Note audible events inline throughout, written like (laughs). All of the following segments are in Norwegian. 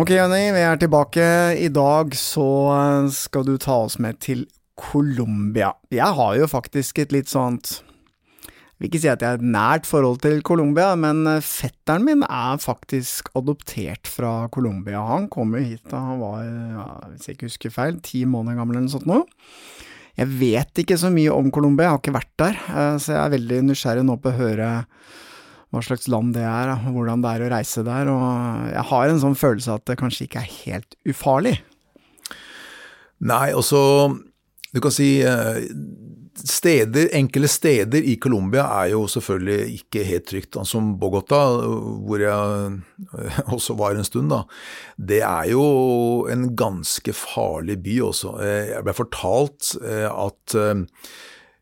Ok, Jenny, vi er tilbake. I dag så skal du ta oss med til Colombia. Jeg har jo faktisk et litt sånt jeg vil ikke si at jeg har et nært forhold til Colombia, men fetteren min er faktisk adoptert fra Colombia. Han kom jo hit da han var, ja, hvis jeg ikke husker feil, ti måneder gammel eller noe sånt nå. Jeg vet ikke så mye om Colombia, jeg har ikke vært der, eh, så jeg er veldig nysgjerrig nå på å høre hva slags land det er, hvordan det er å reise der, og jeg har en sånn følelse at det kanskje ikke er helt ufarlig. Nei, altså Du kan si eh, steder, Enkle steder i Colombia er jo selvfølgelig ikke helt trygt. Som altså, Bogotá, hvor jeg eh, (laughs) også var en stund, da. Det er jo en ganske farlig by også. Eh, jeg ble fortalt at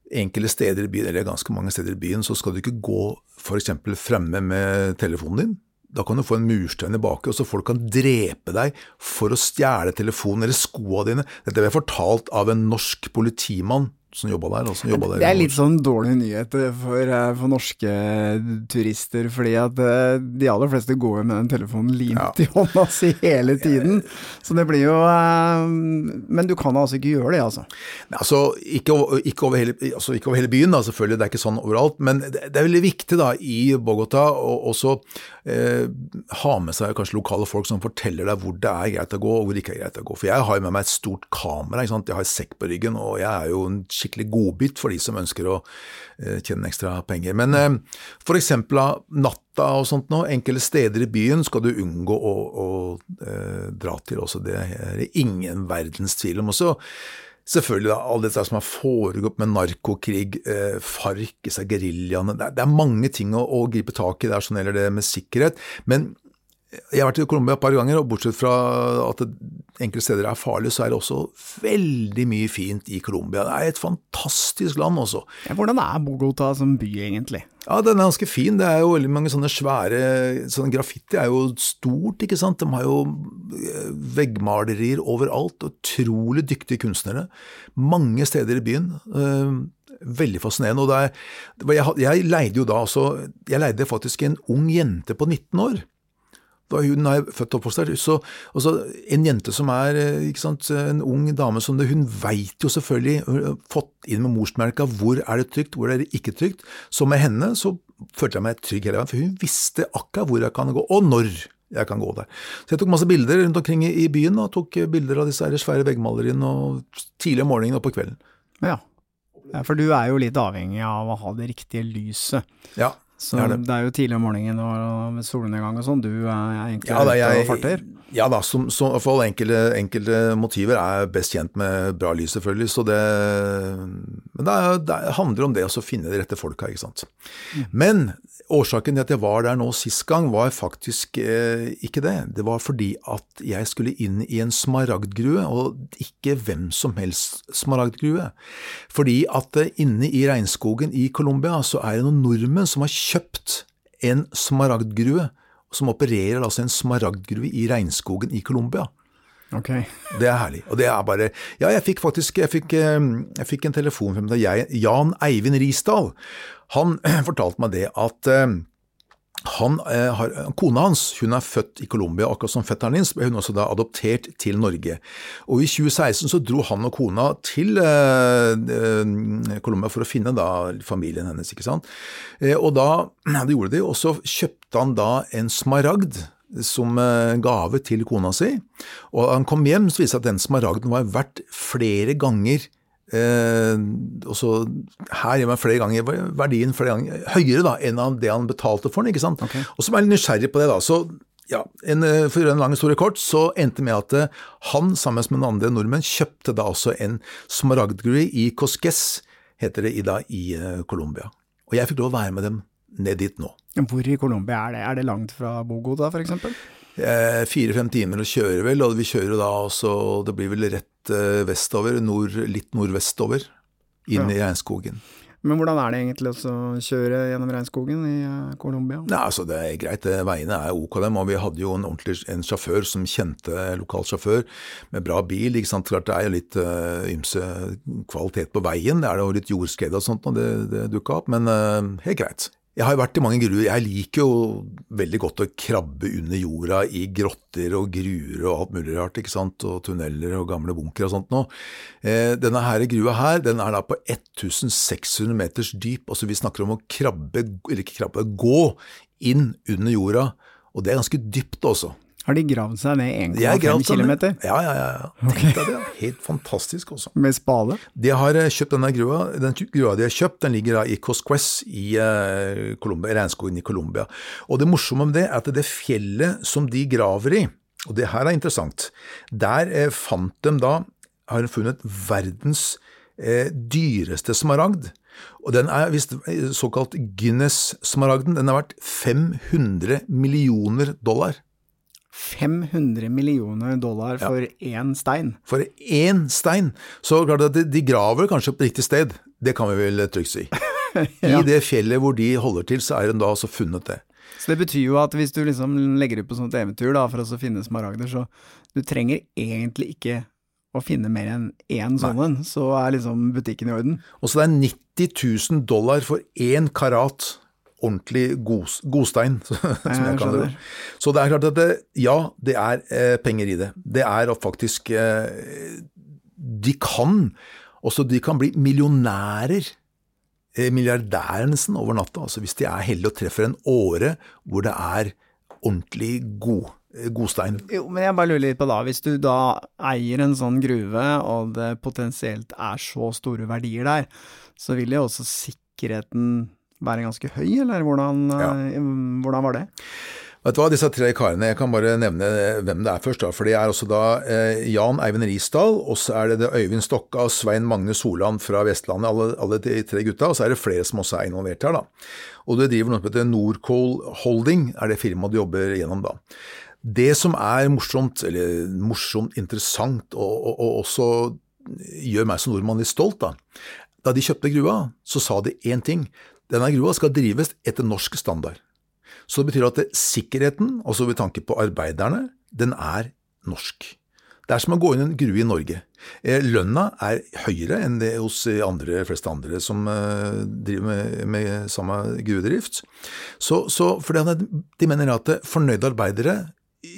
enkelte steder i byen, eller ganske mange steder i byen, så skal du ikke gå f.eks. fremme med telefonen din. Da kan du få en murstein i baket, og så folk kan drepe deg for å stjele telefonen eller skoene dine. Dette ble fortalt av en norsk politimann som jobba der. Som der det er litt sånn dårlig nyhet for, eh, for, norske turister, fordi at eh, de aller fleste går med den telefonen limt ja. i hånda si hele (laughs) tiden. Så det blir jo eh, Men du kan altså ikke gjøre det, altså? Nei, altså, ikke, ikke, over hele, altså, ikke, over hele, byen, da, selvfølgelig, det er ikke sånn overalt. Men det, det er veldig viktig da, i Bogotá å også eh, ha med seg kanskje lokale folk som forteller deg hvor det er greit å gå, og hvor det ikke er greit å gå. For jeg har jo med meg et stort kamera, ikke sant? jeg har sekk på ryggen, og jeg er jo en skikkelig godbit for de som ønsker å eh, tjene ekstra penger. Men eh, f.eks. natta og sånt nå, enkelte steder i byen skal du unngå å, å eh, dra til også. Det er det ingen verdens tvil om. Også selvfølgelig da, alt dette som har foregått med narkokrig, eh, FARC, geriljaene det, det, er mange ting å, å gripe tak i der som gjelder det med sikkerhet. Men jeg har vært i Colombia et par ganger, og bortsett fra at det enkelte steder er farlig, så er det også veldig mye fint i Colombia. Det er et fantastisk land også. Ja, hvordan er Bogotá som by, egentlig? Ja, Den er ganske fin. Det er jo veldig mange sånne svære sånne Graffiti er jo stort, ikke sant. De har jo eh, veggmalerier overalt. Utrolig dyktige kunstnere. Mange steder i byen. Eh, veldig fascinerende. og er, jeg, jeg leide jo da også Jeg leide faktisk en ung jente på 19 år da hun er født og oppvokst der. Så, så, en jente som er eh, sant, en ung dame som det, hun veit jo selvfølgelig, hun har fått inn med morsmelka hvor er det trygt, hvor er det ikke trygt. Så med henne så følte jeg meg trygg hele veien, for hun visste akkurat hvor jeg kan gå, og når jeg kan gå der. Så jeg tok masse bilder rundt omkring i, byen, og tok bilder av disse svære veggmaleriene og tidlig om morgenen og på kvelden. Ja, for du er jo litt avhengig av å ha det riktige lyset. Ja. Så det er, det. det er, jo tidlig om morgenen og med solnedgang og sånn, du er egentlig ja, da, jeg, og farter? Ja da, som, som, for enkelte, enkelte, motiver er best kjent med bra lys, selvfølgelig. Så det, men det, det handler om det å finne de rette folka, ikke sant. Men Årsaken til at jeg var der nå sist gang, var faktisk eh, ikke det. Det var fordi at jeg skulle inn i en smaragdgrue, og ikke hvem som helst smaragdgrue. Fordi at eh, inne i regnskogen i Colombia så er det noen nordmenn som har kjøpt en smaragdgrue, som opererer altså en smaragdgrue i regnskogen i Colombia. Okay. Det er herlig. Og det er bare Ja, jeg fikk faktisk jeg fikk, eh, jeg fikk en telefon fra Jan Eivind Risdal. Han (clears throat) fortalte meg det at eh, han, eh, har, kona hans hun er født i Colombia, akkurat som fetteren din, ble hun også da adoptert til Norge. Og I 2016 så dro han og kona til eh, Colombia for å finne da familien hennes. ikke sant? Eh, og da (clears throat) det gjorde de, og så kjøpte han da en smaragd som eh, gave til kona si. Og han kom hjem, så viste det seg at den smaragden var verdt flere ganger Eh, også her gir man flere ganger verdien flere ganger høyere da, enn det han betalte for den. ikke sant? Okay. Og så er jeg nysgjerrig på det. da, så ja, en, eh, For å gjøre en lang historie kort, så endte med at eh, han sammen med noen andre nordmenn kjøpte da også en smaragdgruve i Cosques, heter det i, da, i uh, Colombia. Og jeg fikk lov å være med dem ned dit nå. Hvor i Colombia er det? Er det langt fra Bogota f.eks.? Eh, Fire-fem timer å kjøre vel, og vi kjører da også Det blir vel rett eh, vestover, nord, litt nordvestover, inn Ja. i regnskogen. Men hvordan er det egentlig å kjøre gjennom regnskogen i eh, Colombia? Nei, altså Det er greit, veiene er ok dem. Og vi hadde jo en ordentlig en sjåfør som kjente lokal sjåfør med bra bil. ikke sant? Klart Det er jo litt uh, ymse kvalitet på veien. Det er jo litt jordskred og sånt når det, det dukka opp, men uh, helt greit. Jeg har jo vært i mange gruer. Jeg liker jo veldig godt å krabbe under jorda i grotter og gruer og alt mulig rart, ikke sant, og tunneler og gamle bunker og sånt noe. Eh, denne her grua her, den er da på 1600 meters dyp. Altså vi snakker om å krabbe, eller ikke krabbe, gå inn under jorda, og det er ganske dypt også. Har de gravd seg ned 1,5 gravd sånn, km Ja, ja, ja. Okay. Tenk deg det. Helt fantastisk også. med spade? De har eh, kjøpt denne grua. Den grua de har kjøpt, den ligger da i Cosquez i uh, Colombia, regnskogen i Colombia. Og det morsomme med det er at det fjellet som de graver i, og det her er interessant, der eh, fant de da, har de funnet verdens eh, dyreste smaragd. Og den er visst eh, såkalt Guinness-smaragden. Den er verdt 500 millioner dollar. 500 millioner dollar for én stein. For én stein! Så klart at de, de graver kanskje på riktig sted, det kan vi vel trygt si. (laughs) I det fjellet hvor de holder til, så er de da altså funnet det. Så det betyr jo at hvis du liksom legger ut på sånt eventyr da, for å finne smaragder, så du trenger egentlig ikke å finne mer enn én sånn en, så er liksom butikken i orden. Og så det er 90 000 dollar for én karat ordentlig god, godstein, (laughs) som jeg kaller det. Så det er klart at det, ja, det er eh, penger i det. Det er at faktisk eh, De kan også de kan bli millionærer. Eh, milliardærer nesten over natta, altså hvis de er heldige og treffer en åre hvor det er ordentlig god, eh, godstein. Jo, men jeg bare lurer litt på da, hvis du da eier en sånn gruve, og det potensielt er så store verdier der, så vil jo også sikkerheten være ganske høy, eller hvordan, ja. hvordan var det? Vet du hva, disse tre karene, jeg kan bare nevne hvem det er først, da. For det er også da eh, Jan Eivind Risdal, og så er det, det Øyvind Stokka og Svein Magne Soland fra Vestlandet, alle, alle de tre gutta. Og så er det flere som også er involvert her, da. Og det driver noe som heter Norcoal Holding, er det firmaet du jobber gjennom da. Det som er morsomt, eller morsomt interessant, og, og, og også gjør meg som nordmann litt stolt, da. Da de kjøpte grua, så sa de én ting. Denne grua skal drives etter norsk standard. Så det betyr at det, sikkerheten, altså ved tanke på arbeiderne, den er norsk. Det er som å gå inn i en grue i Norge. Eh, Lønna er høyere enn det hos andre, fleste andre som eh, driver med, med samme gruvedrift. Så, så for de mener at fornøyde arbeidere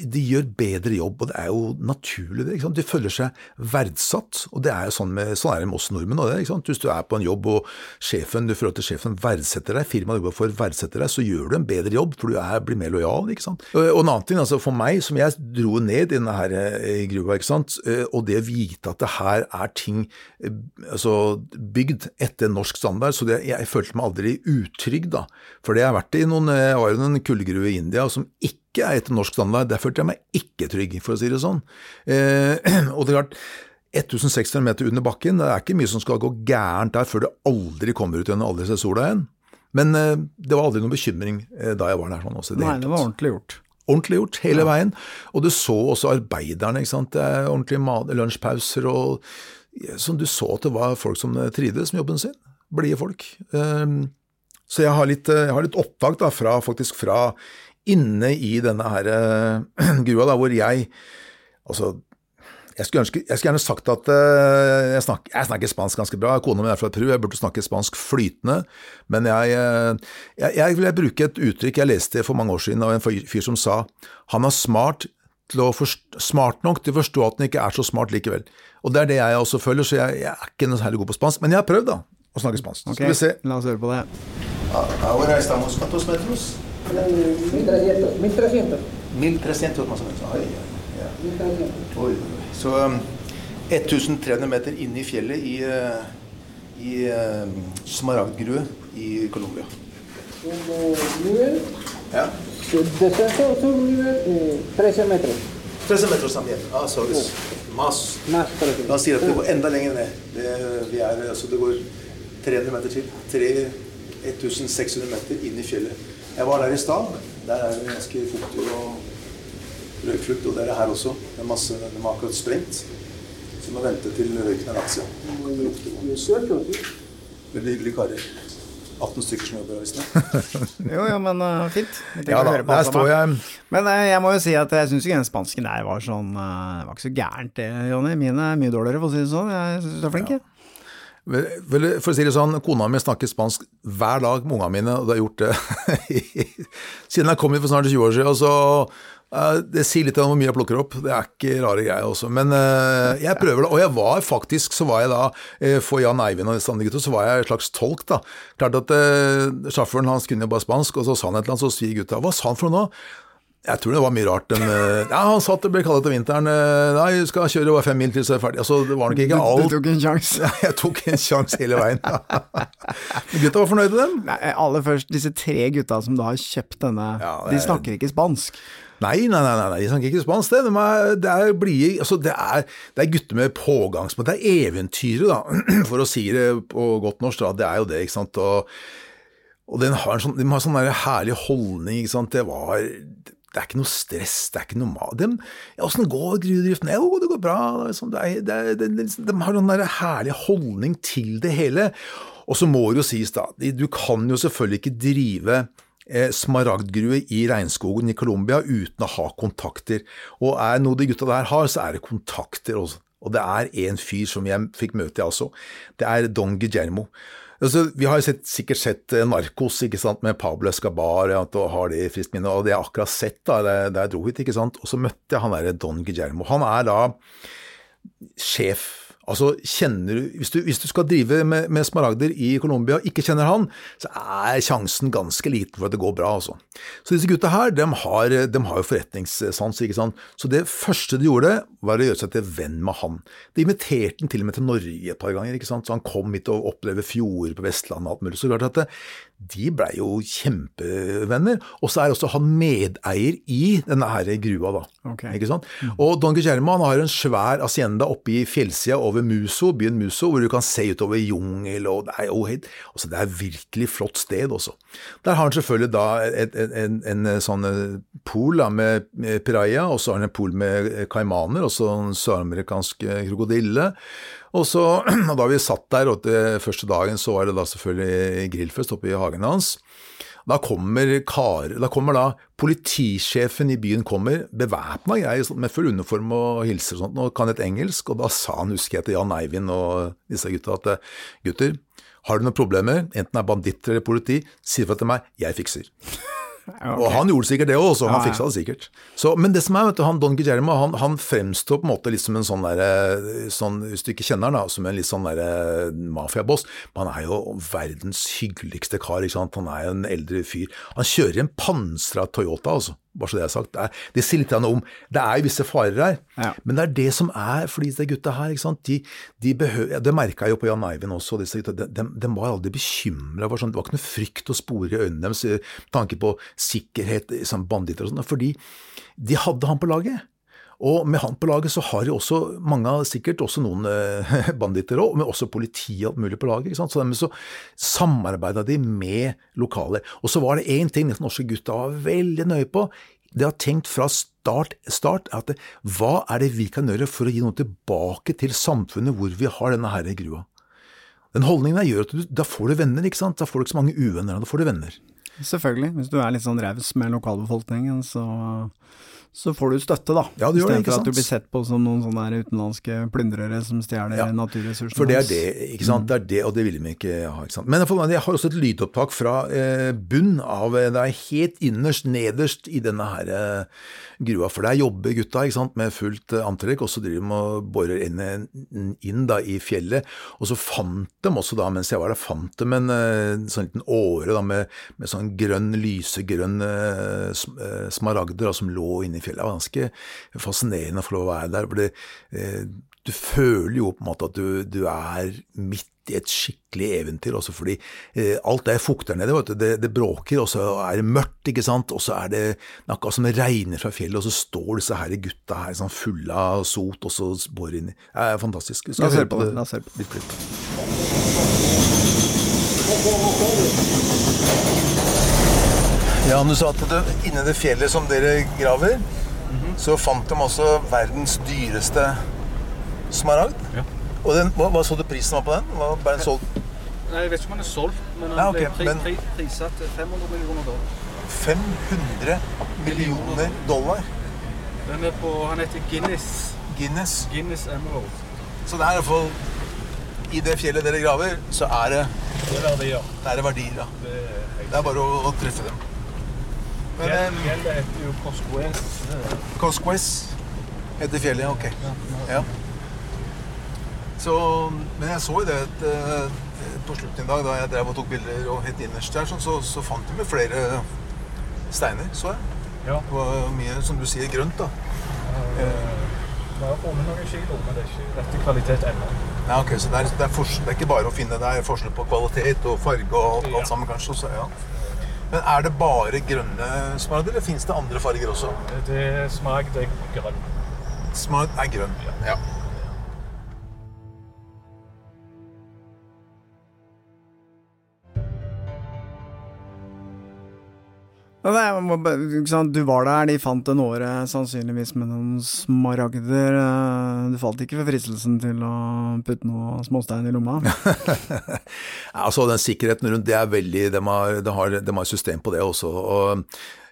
de gjør bedre jobb, og det er jo naturlig det. ikke sant? De føler seg verdsatt, og det er jo sånn, med, sånn er det med oss nordmenn. Også, ikke sant? Hvis du er på en jobb og sjefen, du føler at sjefen verdsetter deg, firmaet du jobber for verdsetter deg, så gjør du en bedre jobb, for du er, blir mer lojal. ikke sant? Og, og en annen ting, altså for meg, som jeg dro ned i denne her eh, gruva, ikke sant, Eh, og det å vite at det her er ting eh, altså, bygd etter norsk standard, så det, jeg følte meg aldri utrygg, da. For det har vært i noen, jeg var i noen kullgruver i India som ikke ikke er etter norsk standard, der følte jeg meg ikke trygg, for å si det sånn. Eh, (clears throat) og det er klart, 1600 meter under bakken, det er ikke mye som skal gå gærent der før det aldri kommer ut igjen og aldri ser sola igjen. Men eh, det var aldri noen bekymring eh, da jeg var der. sånn også. det Nei, det var ordentlig gjort. Ordentlig gjort hele veien. Og du så også arbeiderne. ikke sant? Det er ordentlige lunsjpauser og som Du så at det var folk som trivdes med jobben sin. Blide folk. Um, så jeg har litt, eh, jeg har litt oppvakt da, fra, faktisk fra inne i denne her eh, (clears throat) grua, da, hvor jeg Altså, jeg skulle, ønske, jeg skulle gjerne sagt at eh, jeg, snakker, jeg snakker spansk ganske bra. Kona mi er fra Peru, jeg burde snakke spansk flytende. Men jeg, eh, jeg, jeg vil bruke et uttrykk jeg leste for mange år siden av en fyr som sa han er smart, til å forst- smart nok til å forstå at han ikke er så smart likevel. Og Det er det jeg også føler, så jeg, jeg er ikke noe særlig god på spansk. Men jeg har prøvd da, å snakke spansk. Ok, Skal vi se. La oss høre på det. Ahora estamos, ¿cuántos metros? 1300, 1300. 1300 más o menos. Ay, ja, ja. 1300. Oi. Så um, 1300 meter inne i fjellet i, uh, i uh, Smaragdgrue i Colombia. Ja. eh, descenso subnivel, eh, 13 metros. 13 meter también. Ah, så es más. Más, por ejemplo. Han sier at det går enda lenger ned. Det, vi er, altså det går 300 meter til. 3, 1600 meter inn i fjellet. Jeg var der i stad. Der er det ganske fuktig og røykflukt, og det er det her også. Det er masse, De har akkurat sprengt. Så må vente til røyken er. 18. Veldig hyggelige karer. 18 stykker som jobber her visstnok. (laughs) Jo, jo, men uh, fint. Ja da, høre på der står jeg. Men uh, jeg må jo si at jeg syns ikke den spansken der var sånn uh, Det var ikke så gærent det, Jonny. Min er mye dårligere, for å si det sånn. Jeg syns du er flink, jeg. Vel, For å si det sånn, kona mi snakker spansk hver dag med ungene mine, og det har gjort det (laughs) siden jeg kom hit for snart 20 år siden. Og så, uh, det sier litt om hvor mye jeg plukker opp. Det er ikke rare greier også. Men uh, jeg prøver det. Og jeg var faktisk, så var jeg da, uh, for Jan Eivind og disse andre gutta, så var jeg en slags tolk, da. Klart at sjåføren hans kunne bare spansk, og så sa han et eller annet, så sier gutta Hva sa han for noe? Jeg tror det var mye rart. Den, eh, ja, han sa at det ble kaldt til vinteren. eh, Nei, du skal kjøre bare fem mil til så er vi ferdig. Altså, det var nok ikke alt du tok en sjanse. (laughs) ja, jeg tok en sjanse hele veien. (laughs) Men gutta var fornøyde, dem. Nei, aller først, disse tre gutta som da har kjøpt denne, Ja, er... de er- snakker ikke spansk. Nei, nei, nei, nei, de snakker ikke spansk. Det, de er, det er blie, altså, det, er, det er gutter med pågangsmot. Det er eventyret, da, (clears throat) for å si det på godt norsk. Da. Det er jo det, ikke sant. Og, og den har en sånn, de har sånn herlig holdning, ikke sant. Det var det er ikke noe stress, det er ikke noe mat. Åssen går gruvedriften? Jo, det går bra. Liksom, det er, det er, de har en herlig holdning til det hele. Og så må det jo sies, da, du kan jo selvfølgelig ikke drive eh, smaragdgrue i regnskogen i Colombia uten å ha kontakter. Og er noe de gutta der har, så er det kontakter også. Og det er en fyr som jeg fikk møte, jeg også. Det er Don Guillermo. Altså, vi har sett, sikkert sett eh, Narkos ikke sant, med Pablo Escabar ja, og har det i friskt minne, og det jeg akkurat sett da jeg- jeg dro hit. ikke sant, Og så møtte jeg han derre Don Guillermo. Han er da sjef. Altså, kjenner hvis, du hvis du skal drive med, med smaragder i Colombia og ikke kjenner han, så er sjansen ganske liten for at det går bra, altså. Så disse gutta her, de har, de har jo forretningssans, ikke sant. Så det første de gjorde, var å gjøre seg til venn med han. De inviterte han til og med til Norge et par ganger, ikke sant. Så han kom hit og opplevde fjorder på Vestlandet og alt mulig. Så klart at det, de blei jo kjempevenner. Og så er også han medeier i denne her grua, da. Okay. Ikke sant? Og Don Guillermo han har en svær hacienda oppe i fjellsida over Muso, byen Muso, hvor du kan se utover jungel, og det er jo helt altså Det er virkelig flott sted også. Der har han selvfølgelig da et, et, en, en, sånn eh, pool da, med, piraya, piraja, og så har han en pool med kaimaner, og så en søramerikansk eh, krokodille. Og så, (clears throat) da vi satt der, og til første dagen så var det da selvfølgelig grillfest oppe i hagen hans. Da kommer, kar, da kommer da politisjefen i byen kommer, bevæpna sånn, med full uniform og hilser og sånt, og kan et engelsk, og da sa han, husker jeg til Jan Eivind og disse gutta, at gutter, har du noen problemer, enten det er banditter eller politi, si fra til meg, jeg fikser. Og han gjorde sikkert det også, han Ja, ja. fiksa det sikkert. Så, men det som er, vet du, han Don Guillermo, han, han fremstår på en måte litt som en sånn derre, sånn, hvis du ikke kjenner han da, som en litt sånn derre mafiaboss, men han er jo verdens hyggeligste kar, ikke sant, han er jo en eldre fyr. Han kjører en pansra Toyota, altså, bare så det er sagt. Det, er, det sier litt om, det er jo visse farer her, Ja. men det er det som er, for disse gutta her, ikke sant, de, de behøver, det merket jeg jo på Jan Eivind også, disse gutta, de, de, de var aldri bekymret, sånn, det var ikke noe frykt å spore i øynene deres, eh, med tanke på sikkerhet, sånn banditter og sånn, fordi de hadde han på laget. Og med han på laget så har jo også mange, sikkert også noen eh, (laughs) banditter òg, men også politi og alt mulig på laget. ikke sant? Så dermed så samarbeida de med lokale. Og så var det én ting disse norske gutta var veldig nøye på. De har tenkt fra start, start at hva er det vi kan gjøre for å gi noe tilbake til samfunnet hvor vi har denne herre grua. Den holdningen der gjør at du, da får du venner, ikke sant? Da får du ikke så mange uvenner, da får du venner. Selvfølgelig. Hvis du er litt sånn raus med lokalbefolkningen, så, så får du støtte, da. Ja, du gjør det, ikke Istedenfor at du blir sett på som noen sånne utenlandske plyndrere som stjeler Ja, naturressursene For det er det, ikke sant? Det er det, og det vil vi ikke ha. ikke sant? Men jeg har også et lydopptak fra eh, bunn av eh, Det er helt innerst, nederst i denne her eh, grua. For der jobber gutta ikke sant, med fullt eh, antrekk, og så driver de og borer inn, inn da i fjellet. Og så fant de også da, mens jeg var der, fant de en eh, sånn liten åre da, med, med sånn grønn, lysegrønn eh, eh, smaragder som lå inne i fjellet. Det var ganske fascinerende å få lov å være der. for det, eh, du føler jo på en måte at du, du er midt i et skikkelig eventyr, også fordi eh, alt er fukt der nede, vet du. Det, det bråker, og så er det mørkt, ikke sant, og så er det noe som det regner fra fjellet, og så står disse her gutta her sånn fulle av sot, og så borer inn i Det er fantastisk. Skal La oss høre på det, la oss høre på det. Ja, Du sa at det, inni det fjellet som dere graver, så fant de også verdens dyreste smaragd. Ja. Og den, hva, hva så du prisen var på den? Hva, ble den solgt Nei, Jeg vet ikke om den er solgt, men den Ja, okay. ble pri, til 500 millioner dollar. 500 millioner dollar? Den er på, han heter Guinness. Guinness. Guinness Emerald. Så det er i hvert fall I det fjellet dere graver, så er det, Det er verdier. det er verdier. ja. Det er Det er bare å, å treffe dem. Men Fjell- eh, Fjellet heter jo Cosquez. Cosquez heter fjellet, ok. Ja. Så, men jeg så jo det at, eh, på slutten i dag, da jeg drev og tok bilder og helt innerst der, så, så fant jo flere steiner, så jeg. Ja. Det var mye, som du sier, grønt, da. Det er funnet noen kilo, men det er ikke rette kvalitet ennå. Ja, okay, Så det er, det, er det er ikke bare å finne, det er forskjell på kvalitet og farge og alt, Ja. alt sammen, kanskje. Så, ja. Men er det bare grønne smaragder, eller fins det andre farger også? Det er smak, det er grønn. Smaragd er grønn. Ja. Men du var der, de fant en åre sannsynligvis med noen smaragder. eh, Du falt ikke for fristelsen til å putte noe småstein i lomma? (laughs) Altså, den sikkerheten rundt det er veldig De har, de har, de har system på det også. og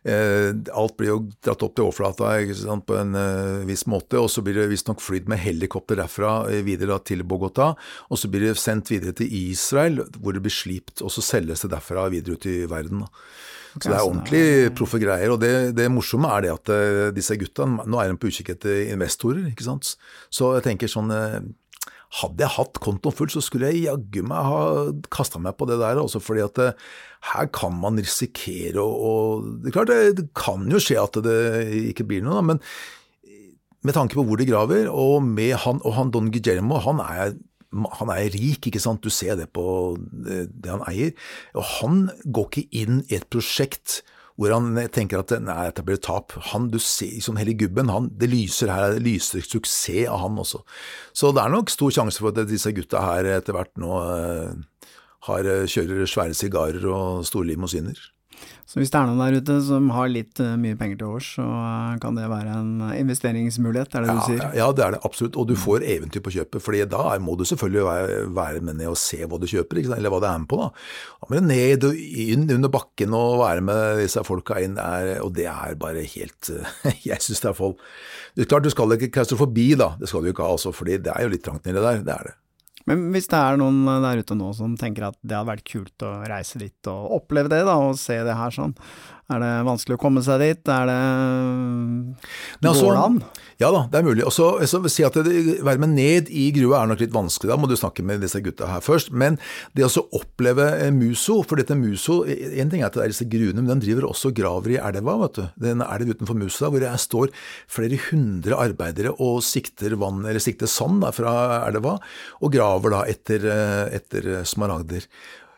eh, Alt blir jo dratt opp til overflata sant, på en eh, viss måte, og så blir det visstnok flydd med helikopter derfra eh, videre da, til Bogotá. Og så blir det sendt videre til Israel, hvor det blir slipt, og så selges det derfra videre ut i verden. Da. Så det er ordentlig proffe greier. Og det, det morsomme er det at eh, disse gutta, nå er de på utkikk etter investorer, ikke sant. Så jeg tenker sånn eh, hadde jeg hatt kontoen full, så skulle jeg jaggu meg ha kasta meg på det der. Også fordi at eh, her kan man risikere å Det er klart, det, det kan jo skje at det ikke blir noe, da, men med tanke på hvor de graver, og med han, og han Don Guillermo, han er, han er rik, ikke sant, du ser det på det, han eier. Og han går ikke inn i et prosjekt hvor han tenker at nei, dette blir tap. Han, du ser som hele gubben, han, det lyser her, det lyser suksess av han også. Så det er nok stor sjanse for at disse gutta her etter hvert nå eh, har, kjører svære sigarer og store limousiner. Så hvis det er noen der ute som har litt eh, mye penger til års, så eh, kan det være en investeringsmulighet, er det du sier? ja, det er det absolutt. Og du får eventyr på kjøpet, fordi da må du selvfølgelig være, være med ned og se hva du kjøper, eller hva det er med på. Da Da må du ned og inn under bakken og være med disse folka inn der, og det er bare helt (laughs) Jeg syns det er folk Det er klart du skal ikke klaustrofobi, da, det skal du ikke ha, altså, fordi det er jo litt trangt nedi der, det er det. Men hvis det er noen eh, der ute nå som tenker at det hadde vært kult å reise dit og oppleve det, da, og se det her sånn, er det vanskelig å komme seg dit? Er det Går altså- det an? Ja da, det er mulig. Og så så si at det, være med ned i grua er nok litt vanskelig, da må du snakke med disse gutta her først. Men det å så oppleve eh, Muso, for dette Muso En ting er at det er disse gruene, men den driver også og graver i elva, vet du. Den elv utenfor Muso der, hvor det står flere hundre arbeidere og sikter vann, eller sikter sand da, fra elva, og graver da etter, eh, etter smaragder.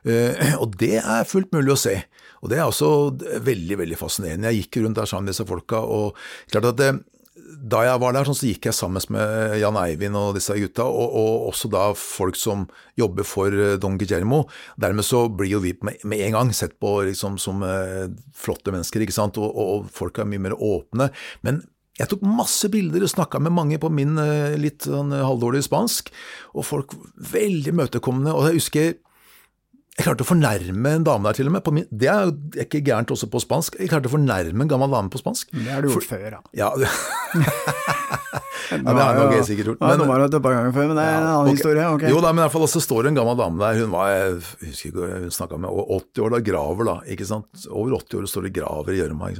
Eh, og det er fullt mulig å se. Og det er også veldig, veldig fascinerende. Jeg gikk rundt der sammen med disse folka, og klart at det, da jeg var der, så gikk jeg sammen med Jan Eivind og disse gutta, og, og også da folk som jobber for eh, Don Guillermo. Dermed så blir jo vi med, en gang sett på liksom, som eh, flotte mennesker, ikke sant, og, og, og folk er mye mer åpne. Men jeg tok masse bilder og snakka med mange på min eh, litt sånn halvdårlige spansk, og folk veldig møtekommende. Og jeg husker jeg klarte å fornærme en dame der til og med. På min, det er jo ikke gærent også på spansk. Jeg klarte å fornærme en gammel dame på spansk. Det har du gjort før, ja. Ja, det, (laughs) ja, det har jeg nok helt sikkert gjort. Men, Men, det var et par ganger før, men det er en annen okay. historie. Okay. Jo da, men i hvert fall så står det en gammel dame der. Hun var jeg husker ikke, hun snakka med over 80 år, da, graver da. ikke sant? Over 80 år står det graver i gjørma.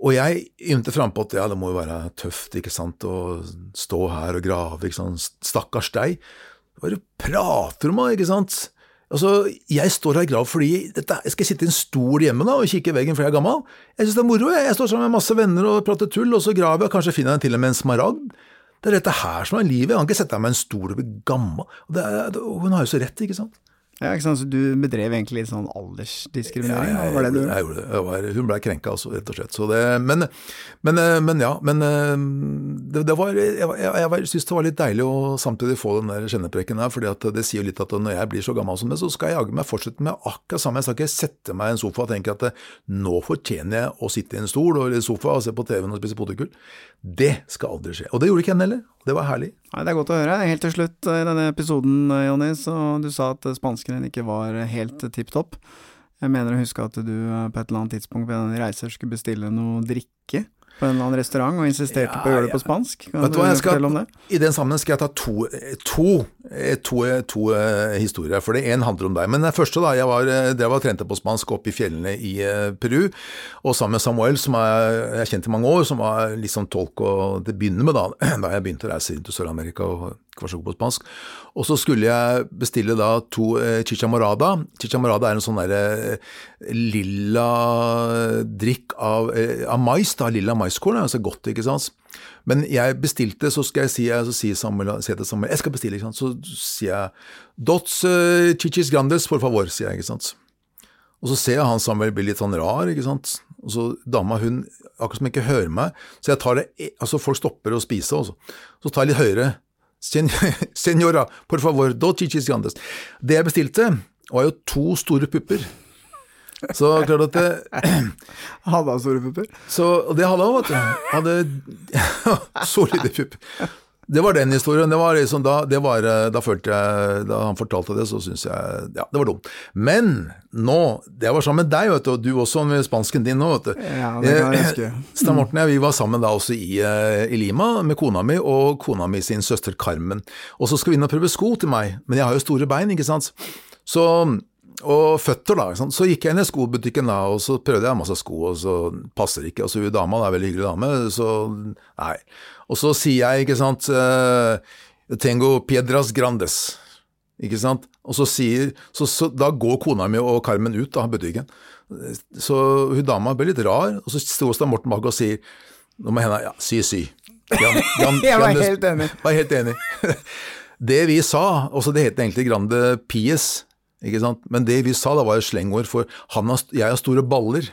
Og jeg ymte frampå at ja, det må jo være tøft ikke sant, å stå her og grave. ikke sant? Stakkars deg. Hva er det du prater om, da? ikke sant? Altså, Jeg står her i grav fordi dette, jeg skal sitte i en stol hjemme da, og kikke i veggen fordi jeg er gammel. Jeg syns det er moro. Jeg, jeg står sammen med masse venner og prater tull, og så graver jeg, kanskje finner jeg til og med en smaragd. Det er dette her som er livet. Jeg kan ikke sette meg i en stol og bli gammel. Og er, og hun har jo så rett, ikke sant? Ja, ikke sant, Så du bedrev egentlig litt sånn aldersdiskriminering? Ja, jeg, var det du? jeg gjorde det. Jeg var, hun ble krenka, altså, rett og slett. Så det, men, men, eh, men ja. Men eh, det, det var, jeg, jeg, jeg syns det var litt deilig å samtidig få den der kjennepreken her, fordi det sier jo litt at når jeg blir så gammel som det, så skal jeg jaggu meg fortsette med akkurat samme. Jeg skal ikke sette meg i en sofa og tenke at eh, nå fortjener jeg å sitte i en stol og i sofa og se på TV-en og spise potetgull. Det skal aldri skje. Og det gjorde ikke henne heller. Det var herlig. Nei, Det er godt å høre. Helt til slutt i denne episoden, Jonny, så du sa at spansken din ikke var helt tipp topp. Jeg mener å huske at du eh, på et eller annet tidspunkt ved en reiser skulle bestille noe drikke på en eller annen restaurant, og insisterte Ja, på å gjøre det på spansk. Kan du hva, skal- om det? I den sammenheng skal jeg ta to, to, to, to eh, historier. For det én handler om deg. Men den første, da. Jeg var, eh, drev og trente på spansk oppe i fjellene i eh, Peru. Og sammen med Samuel, som jeg har kjent i mange år, som var litt sånn tolk og til å begynne med, da, (clears throat) da jeg begynte å reise rundt til Sør-Amerika og god på spansk. Og så skulle jeg bestille da to eh, chicha morada. Chicha morada er en sånn derre eh, lilla drikk av, eh, av mais, da, lilla maiskorn. Det er så godt, ikke sant. Men jeg bestilte, så skal jeg si, så sier Samuel, sier til Samuel, jeg skal bestille, ikke sant. Så sier jeg Dots eh, chichis grandes, por favor, sier jeg, ikke sant. Og så ser jeg han Samuel blir litt sånn rar, ikke sant. Og så dama, hun akkurat som ikke hører meg, så jeg tar det Altså, folk stopper å spise, og så, så tar jeg litt høyere. Sen, (laughs) senora, por favor, dos chichis grandes. Det jeg bestilte, var jo to store pupper. Så klart at det, (laughs) Hadde han store pupper? så, det hadde han, vet du. Hadde (laughs) solide pupper. Det var den historien. Det var liksom da, det var, da følte jeg Da han fortalte det, så syntes jeg Ja, det var dumt. Men nå Det var sammen med deg, vet du, og du også med spansken din nå, vet du. Ja, det kan jeg huske. (clears throat) Stein Morten og jeg vi var sammen da også i, eh, i Lima med kona mi og kona mi sin søster Carmen. Og så skal vi inn og prøve sko til meg, men jeg har jo store bein, ikke sant. Så og føtter, da. Så gikk jeg inn i skobutikken da, og så prøvde jeg masse sko, og så passer det ikke. Og så hun dama, det er en veldig hyggelig dame, så nei. Og så sier jeg, ikke sant, eh, tengo piedras grandes. Ikke sant? Og så sier Så, så da går kona mi og Carmen ut av butikken. Så hun dama ble litt rar, og så står Morten bak og sier Nå må henda Ja, sy, sy. Gran- gran- Jeg (laughs) var helt enig. var helt enig. Det vi sa, også det heter egentlig Grande Pies, ikke sant? men det vi sa da var et slengord for han har, jeg har store baller.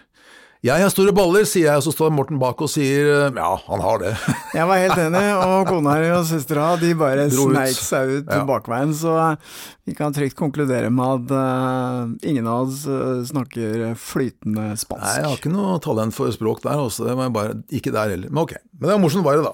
Jeg har store baller, sier jeg, og så står Morten bak og sier ja, han har det. (laughs) Jeg var helt enig, og kona og søstera de bare sneik seg ut Ja. bakveien, så vi kan trygt konkludere med at uh, ingen av oss eh, snakker flytende spansk. Nei, jeg har ikke noe talent for språk der, også, det var bare, ikke der heller. Men ok, men det var morsomt var det da.